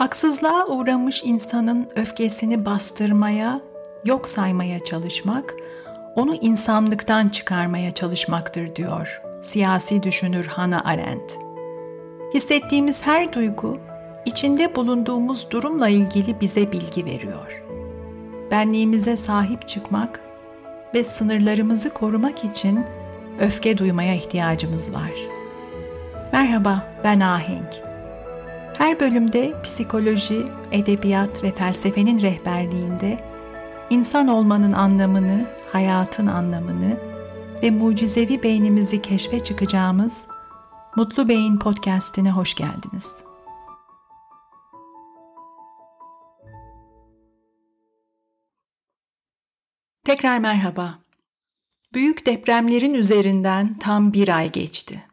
Haksızlığa uğramış insanın öfkesini bastırmaya, yok saymaya çalışmak, onu insanlıktan çıkarmaya çalışmaktır diyor siyasi düşünür Hannah Arendt. Hissettiğimiz her duygu, içinde bulunduğumuz durumla ilgili bize bilgi veriyor. Benliğimize sahip çıkmak ve sınırlarımızı korumak için öfke duymaya ihtiyacımız var. Merhaba, ben Ahenk. Her bölümde psikoloji, edebiyat ve felsefenin rehberliğinde insan olmanın anlamını, hayatın anlamını ve mucizevi beynimizi keşfe çıkacağımız Mutlu Beyin podcast'ine hoş geldiniz. Tekrar merhaba. Büyük depremlerin üzerinden tam bir ay geçti.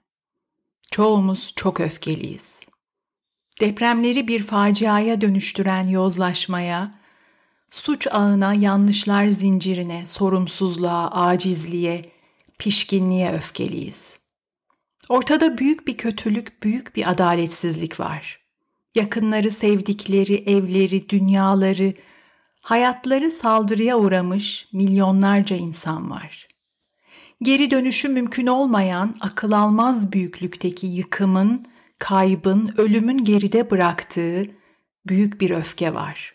Çoğumuz çok öfkeliyiz. Depremleri bir faciaya dönüştüren yozlaşmaya, suç ağına, yanlışlar zincirine, sorumsuzluğa, acizliğe, pişkinliğe öfkeliyiz. Ortada büyük bir kötülük, büyük bir adaletsizlik var. Yakınları, sevdikleri, evleri, dünyaları, hayatları saldırıya uğramış milyonlarca insan var. Geri dönüşü mümkün olmayan akıl almaz büyüklükteki yıkımın, kaybın, ölümün geride bıraktığı büyük bir öfke var.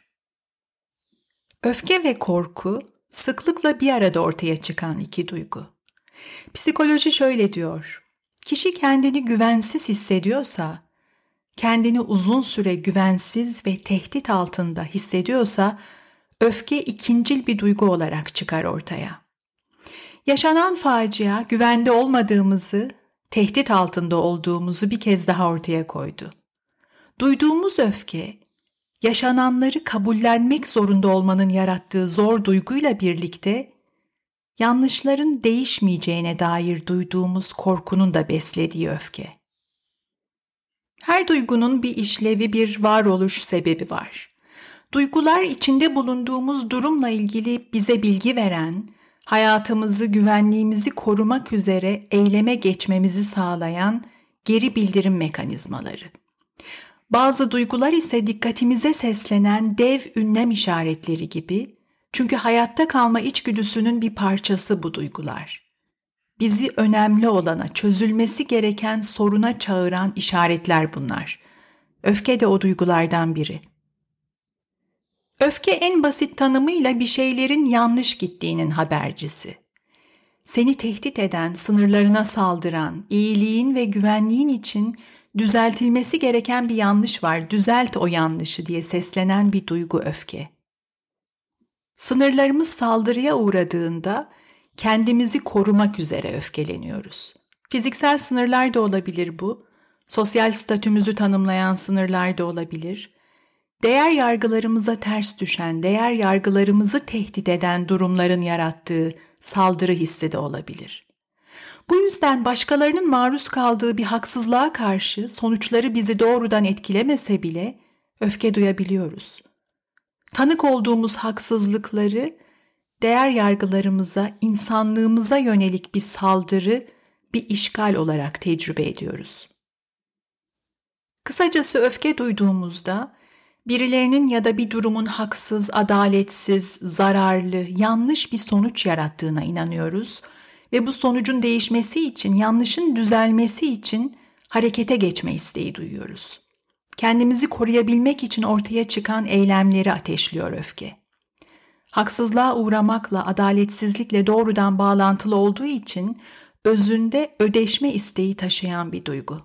Öfke ve korku sıklıkla bir arada ortaya çıkan iki duygu. Psikoloji şöyle diyor. Kişi kendini güvensiz hissediyorsa, kendini uzun süre güvensiz ve tehdit altında hissediyorsa, öfke ikincil bir duygu olarak çıkar ortaya. Yaşanan facia güvende olmadığımızı, tehdit altında olduğumuzu bir kez daha ortaya koydu. Duyduğumuz öfke, yaşananları kabullenmek zorunda olmanın yarattığı zor duyguyla birlikte yanlışların değişmeyeceğine dair duyduğumuz korkunun da beslediği öfke. Her duygunun bir işlevi, bir varoluş sebebi var. Duygular içinde bulunduğumuz durumla ilgili bize bilgi veren, hayatımızı, güvenliğimizi korumak üzere eyleme geçmemizi sağlayan geri bildirim mekanizmaları. Bazı duygular ise dikkatimize seslenen dev ünlem işaretleri gibi çünkü hayatta kalma içgüdüsünün bir parçası bu duygular. Bizi önemli olana, çözülmesi gereken soruna çağıran işaretler bunlar. Öfke de o duygulardan biri. Öfke en basit tanımıyla bir şeylerin yanlış gittiğinin habercisi. Seni tehdit eden, sınırlarına saldıran, iyiliğin ve güvenliğin için düzeltilmesi gereken bir yanlış var, düzelt o yanlışı diye seslenen bir duygu öfke. Sınırlarımız saldırıya uğradığında kendimizi korumak üzere öfkeleniyoruz. Fiziksel sınırlar da olabilir bu, sosyal statümüzü tanımlayan sınırlar da olabilir. Değer yargılarımıza ters düşen, değer yargılarımızı tehdit eden durumların yarattığı saldırı hissi de olabilir. Bu yüzden başkalarının maruz kaldığı bir haksızlığa karşı sonuçları bizi doğrudan etkilemese bile öfke duyabiliyoruz. Tanık olduğumuz haksızlıkları değer yargılarımıza, insanlığımıza yönelik bir saldırı, bir işgal olarak tecrübe ediyoruz. Kısacası öfke duyduğumuzda birilerinin ya da bir durumun haksız, adaletsiz, zararlı, yanlış bir sonuç yarattığına inanıyoruz ve bu sonucun değişmesi için, yanlışın düzelmesi için harekete geçme isteği duyuyoruz. Kendimizi koruyabilmek için ortaya çıkan eylemleri ateşliyor öfke. Haksızlığa uğramakla, adaletsizlikle doğrudan bağlantılı olduğu için özünde ödeşme isteği taşıyan bir duygu.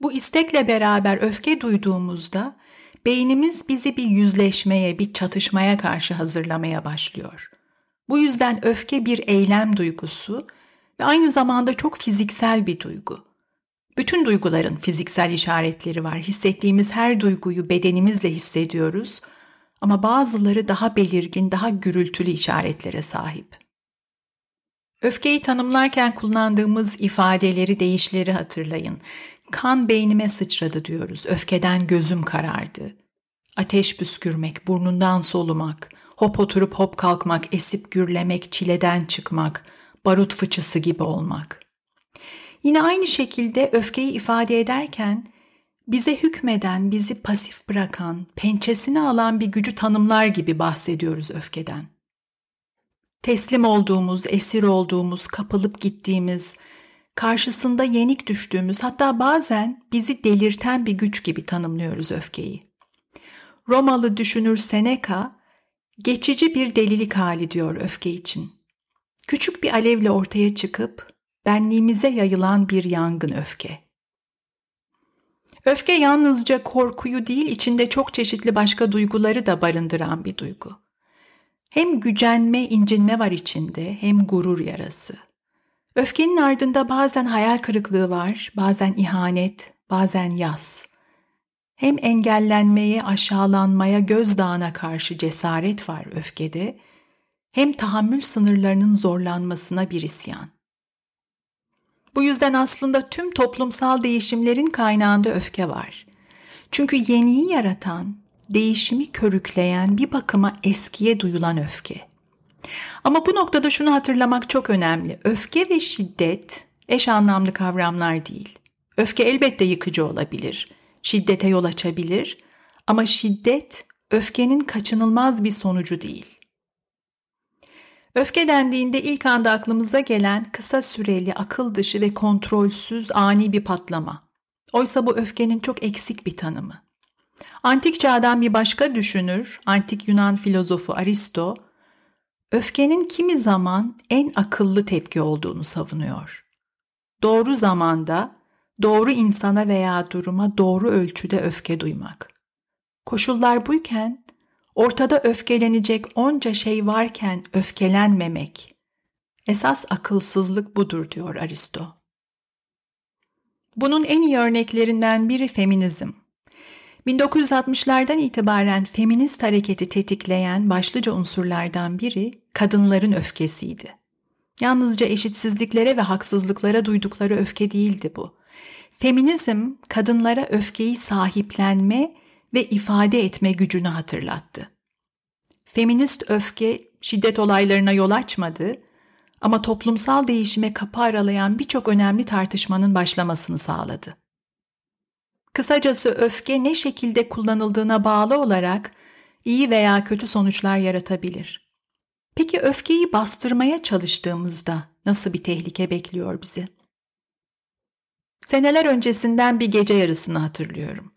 Bu istekle beraber öfke duyduğumuzda beynimiz bizi bir yüzleşmeye, bir çatışmaya karşı hazırlamaya başlıyor. Bu yüzden öfke bir eylem duygusu ve aynı zamanda çok fiziksel bir duygu. Bütün duyguların fiziksel işaretleri var. Hissettiğimiz her duyguyu bedenimizle hissediyoruz ama bazıları daha belirgin, daha gürültülü işaretlere sahip. Öfkeyi tanımlarken kullandığımız ifadeleri, deyişleri hatırlayın. Kan beynime sıçradı diyoruz. Öfkeden gözüm karardı. Ateş püskürmek, burnundan solumak, hop oturup hop kalkmak, esip gürlemek, çileden çıkmak, barut fıçısı gibi olmak. Yine aynı şekilde öfkeyi ifade ederken bize hükmeden, bizi pasif bırakan, pençesini alan bir gücü tanımlar gibi bahsediyoruz öfkeden. Teslim olduğumuz, esir olduğumuz, kapılıp gittiğimiz, karşısında yenik düştüğümüz, hatta bazen bizi delirten bir güç gibi tanımlıyoruz öfkeyi. Romalı düşünür Seneca, geçici bir delilik hali diyor öfke için. Küçük bir alevle ortaya çıkıp benliğimize yayılan bir yangın öfke. Öfke yalnızca korkuyu değil, içinde çok çeşitli başka duyguları da barındıran bir duygu. Hem gücenme, incinme var içinde, hem gurur yarası. Öfkenin ardında bazen hayal kırıklığı var, bazen ihanet, bazen yas. Hem engellenmeye, aşağılanmaya, gözdağına karşı cesaret var öfkede, hem tahammül sınırlarının zorlanmasına bir isyan. Bu yüzden aslında tüm toplumsal değişimlerin kaynağında öfke var. Çünkü yeniyi yaratan, değişimi körükleyen bir bakıma eskiye duyulan öfke. Ama bu noktada şunu hatırlamak çok önemli. Öfke ve şiddet eş anlamlı kavramlar değil. Öfke elbette yıkıcı olabilir, şiddete yol açabilir ama şiddet öfkenin kaçınılmaz bir sonucu değil. Öfke dendiğinde ilk anda aklımıza gelen kısa süreli, akıl dışı ve kontrolsüz ani bir patlama. Oysa bu öfkenin çok eksik bir tanımı. Antik çağdan bir başka düşünür, antik Yunan filozofu Aristo, öfkenin kimi zaman en akıllı tepki olduğunu savunuyor. Doğru zamanda, doğru insana veya duruma doğru ölçüde öfke duymak. Koşullar buyken ortada öfkelenecek onca şey varken öfkelenmemek. Esas akılsızlık budur diyor Aristo. Bunun en iyi örneklerinden biri feminizm. 1960'lardan itibaren feminist hareketi tetikleyen başlıca unsurlardan biri kadınların öfkesiydi. Yalnızca eşitsizliklere ve haksızlıklara duydukları öfke değildi bu. Feminizm kadınlara öfkeyi sahiplenme ve ifade etme gücünü hatırlattı. Feminist öfke şiddet olaylarına yol açmadı ama toplumsal değişime kapı aralayan birçok önemli tartışmanın başlamasını sağladı. Kısacası öfke ne şekilde kullanıldığına bağlı olarak iyi veya kötü sonuçlar yaratabilir. Peki öfkeyi bastırmaya çalıştığımızda nasıl bir tehlike bekliyor bizi? Seneler öncesinden bir gece yarısını hatırlıyorum.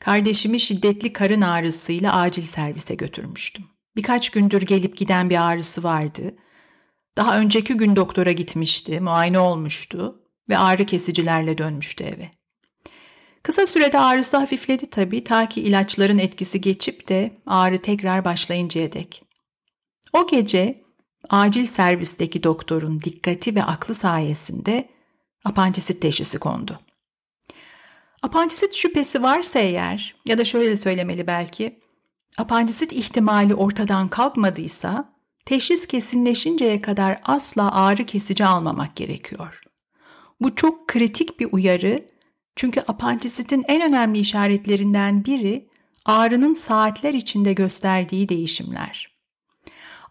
Kardeşimi şiddetli karın ağrısıyla acil servise götürmüştüm. Birkaç gündür gelip giden bir ağrısı vardı. Daha önceki gün doktora gitmişti, muayene olmuştu ve ağrı kesicilerle dönmüştü eve. Kısa sürede ağrısı hafifledi tabii ta ki ilaçların etkisi geçip de ağrı tekrar başlayıncaya dek. O gece acil servisteki doktorun dikkati ve aklı sayesinde apandisit teşhisi kondu. Apandisit şüphesi varsa eğer ya da şöyle söylemeli belki, apandisit ihtimali ortadan kalkmadıysa teşhis kesinleşinceye kadar asla ağrı kesici almamak gerekiyor. Bu çok kritik bir uyarı çünkü apandisitin en önemli işaretlerinden biri ağrının saatler içinde gösterdiği değişimler.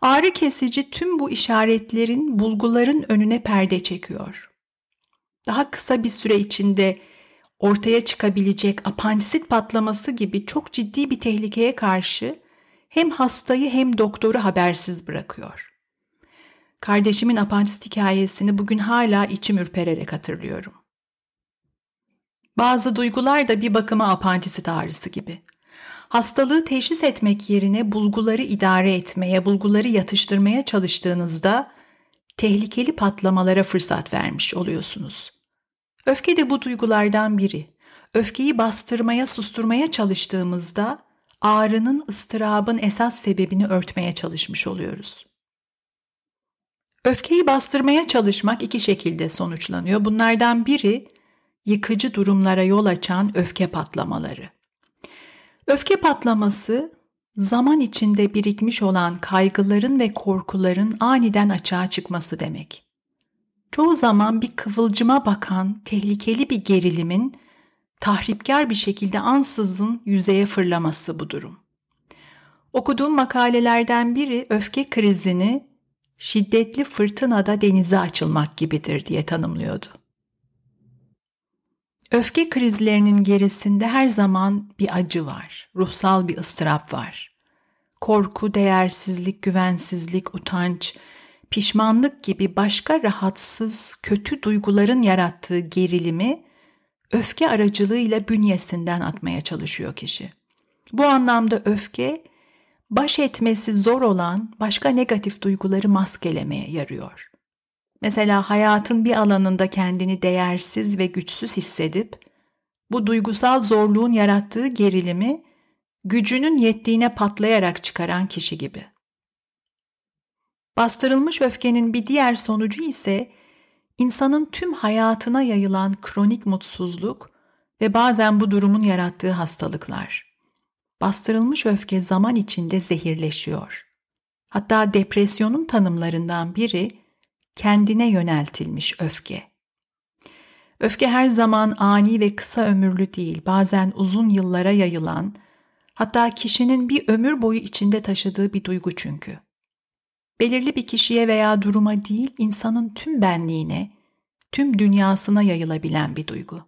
Ağrı kesici tüm bu işaretlerin, bulguların önüne perde çekiyor. Daha kısa bir süre içinde ortaya çıkabilecek apandisit patlaması gibi çok ciddi bir tehlikeye karşı hem hastayı hem doktoru habersiz bırakıyor. Kardeşimin apandisit hikayesini bugün hala içim ürpererek hatırlıyorum. Bazı duygular da bir bakıma apandisit ağrısı gibi. Hastalığı teşhis etmek yerine bulguları idare etmeye, bulguları yatıştırmaya çalıştığınızda tehlikeli patlamalara fırsat vermiş oluyorsunuz. Öfke de bu duygulardan biri. Öfkeyi bastırmaya, susturmaya çalıştığımızda ağrının, ıstırabın esas sebebini örtmeye çalışmış oluyoruz. Öfkeyi bastırmaya çalışmak iki şekilde sonuçlanıyor. Bunlardan biri yıkıcı durumlara yol açan öfke patlamaları. Öfke patlaması zaman içinde birikmiş olan kaygıların ve korkuların aniden açığa çıkması demek çoğu zaman bir kıvılcıma bakan tehlikeli bir gerilimin tahripkar bir şekilde ansızın yüzeye fırlaması bu durum. Okuduğum makalelerden biri öfke krizini şiddetli fırtınada denize açılmak gibidir diye tanımlıyordu. Öfke krizlerinin gerisinde her zaman bir acı var, ruhsal bir ıstırap var. Korku, değersizlik, güvensizlik, utanç, pişmanlık gibi başka rahatsız, kötü duyguların yarattığı gerilimi öfke aracılığıyla bünyesinden atmaya çalışıyor kişi. Bu anlamda öfke baş etmesi zor olan başka negatif duyguları maskelemeye yarıyor. Mesela hayatın bir alanında kendini değersiz ve güçsüz hissedip bu duygusal zorluğun yarattığı gerilimi gücünün yettiğine patlayarak çıkaran kişi gibi. Bastırılmış öfkenin bir diğer sonucu ise insanın tüm hayatına yayılan kronik mutsuzluk ve bazen bu durumun yarattığı hastalıklar. Bastırılmış öfke zaman içinde zehirleşiyor. Hatta depresyonun tanımlarından biri kendine yöneltilmiş öfke. Öfke her zaman ani ve kısa ömürlü değil, bazen uzun yıllara yayılan, hatta kişinin bir ömür boyu içinde taşıdığı bir duygu çünkü. Belirli bir kişiye veya duruma değil, insanın tüm benliğine, tüm dünyasına yayılabilen bir duygu.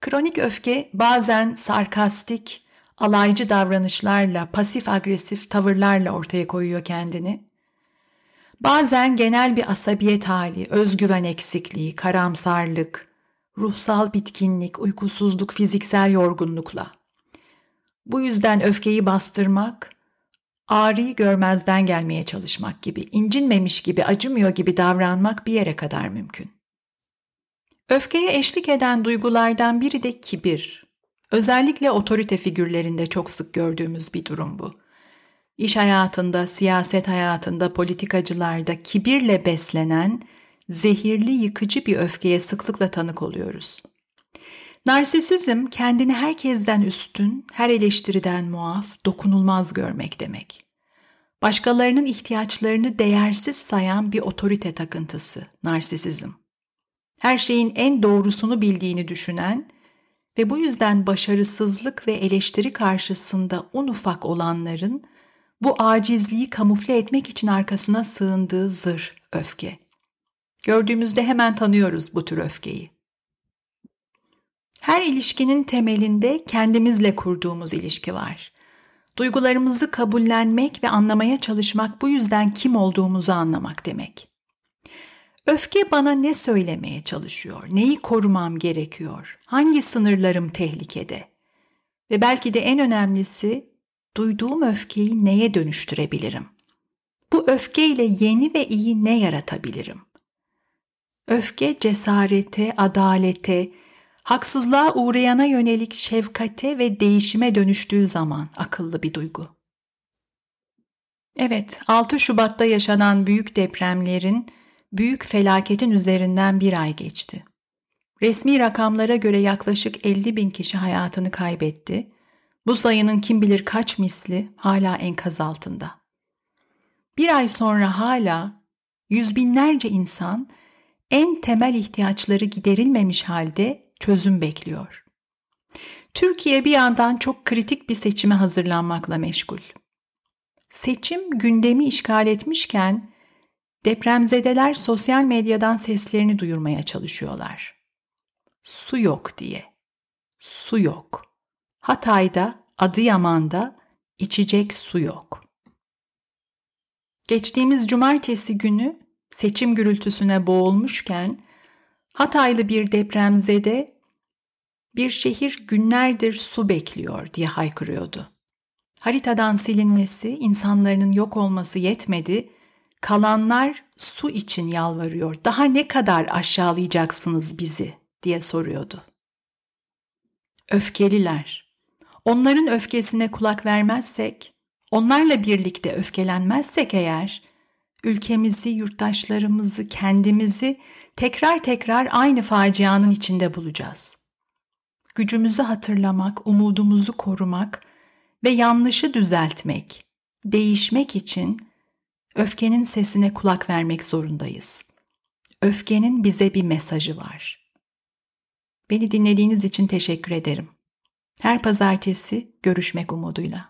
Kronik öfke bazen sarkastik, alaycı davranışlarla, pasif agresif tavırlarla ortaya koyuyor kendini. Bazen genel bir asabiyet hali, özgüven eksikliği, karamsarlık, ruhsal bitkinlik, uykusuzluk, fiziksel yorgunlukla. Bu yüzden öfkeyi bastırmak, ağrıyı görmezden gelmeye çalışmak gibi, incinmemiş gibi, acımıyor gibi davranmak bir yere kadar mümkün. Öfkeye eşlik eden duygulardan biri de kibir. Özellikle otorite figürlerinde çok sık gördüğümüz bir durum bu. İş hayatında, siyaset hayatında, politikacılarda kibirle beslenen, zehirli yıkıcı bir öfkeye sıklıkla tanık oluyoruz. Narsisizm kendini herkesten üstün, her eleştiriden muaf, dokunulmaz görmek demek. Başkalarının ihtiyaçlarını değersiz sayan bir otorite takıntısı, narsisizm. Her şeyin en doğrusunu bildiğini düşünen ve bu yüzden başarısızlık ve eleştiri karşısında un ufak olanların bu acizliği kamufle etmek için arkasına sığındığı zır, öfke. Gördüğümüzde hemen tanıyoruz bu tür öfkeyi. Her ilişkinin temelinde kendimizle kurduğumuz ilişki var. Duygularımızı kabullenmek ve anlamaya çalışmak bu yüzden kim olduğumuzu anlamak demek. Öfke bana ne söylemeye çalışıyor? Neyi korumam gerekiyor? Hangi sınırlarım tehlikede? Ve belki de en önemlisi duyduğum öfkeyi neye dönüştürebilirim? Bu öfkeyle yeni ve iyi ne yaratabilirim? Öfke cesarete, adalete, haksızlığa uğrayana yönelik şefkate ve değişime dönüştüğü zaman akıllı bir duygu. Evet, 6 Şubat'ta yaşanan büyük depremlerin, büyük felaketin üzerinden bir ay geçti. Resmi rakamlara göre yaklaşık 50 bin kişi hayatını kaybetti. Bu sayının kim bilir kaç misli hala enkaz altında. Bir ay sonra hala yüz binlerce insan en temel ihtiyaçları giderilmemiş halde çözüm bekliyor. Türkiye bir yandan çok kritik bir seçime hazırlanmakla meşgul. Seçim gündemi işgal etmişken depremzedeler sosyal medyadan seslerini duyurmaya çalışıyorlar. Su yok diye. Su yok. Hatay'da, Adıyaman'da içecek su yok. Geçtiğimiz cumartesi günü seçim gürültüsüne boğulmuşken Hataylı bir depremzede bir şehir günlerdir su bekliyor diye haykırıyordu. Haritadan silinmesi, insanların yok olması yetmedi. Kalanlar su için yalvarıyor. Daha ne kadar aşağılayacaksınız bizi diye soruyordu. Öfkeliler. Onların öfkesine kulak vermezsek, onlarla birlikte öfkelenmezsek eğer ülkemizi, yurttaşlarımızı, kendimizi tekrar tekrar aynı facianın içinde bulacağız. Gücümüzü hatırlamak, umudumuzu korumak ve yanlışı düzeltmek, değişmek için öfkenin sesine kulak vermek zorundayız. Öfkenin bize bir mesajı var. Beni dinlediğiniz için teşekkür ederim. Her pazartesi görüşmek umuduyla.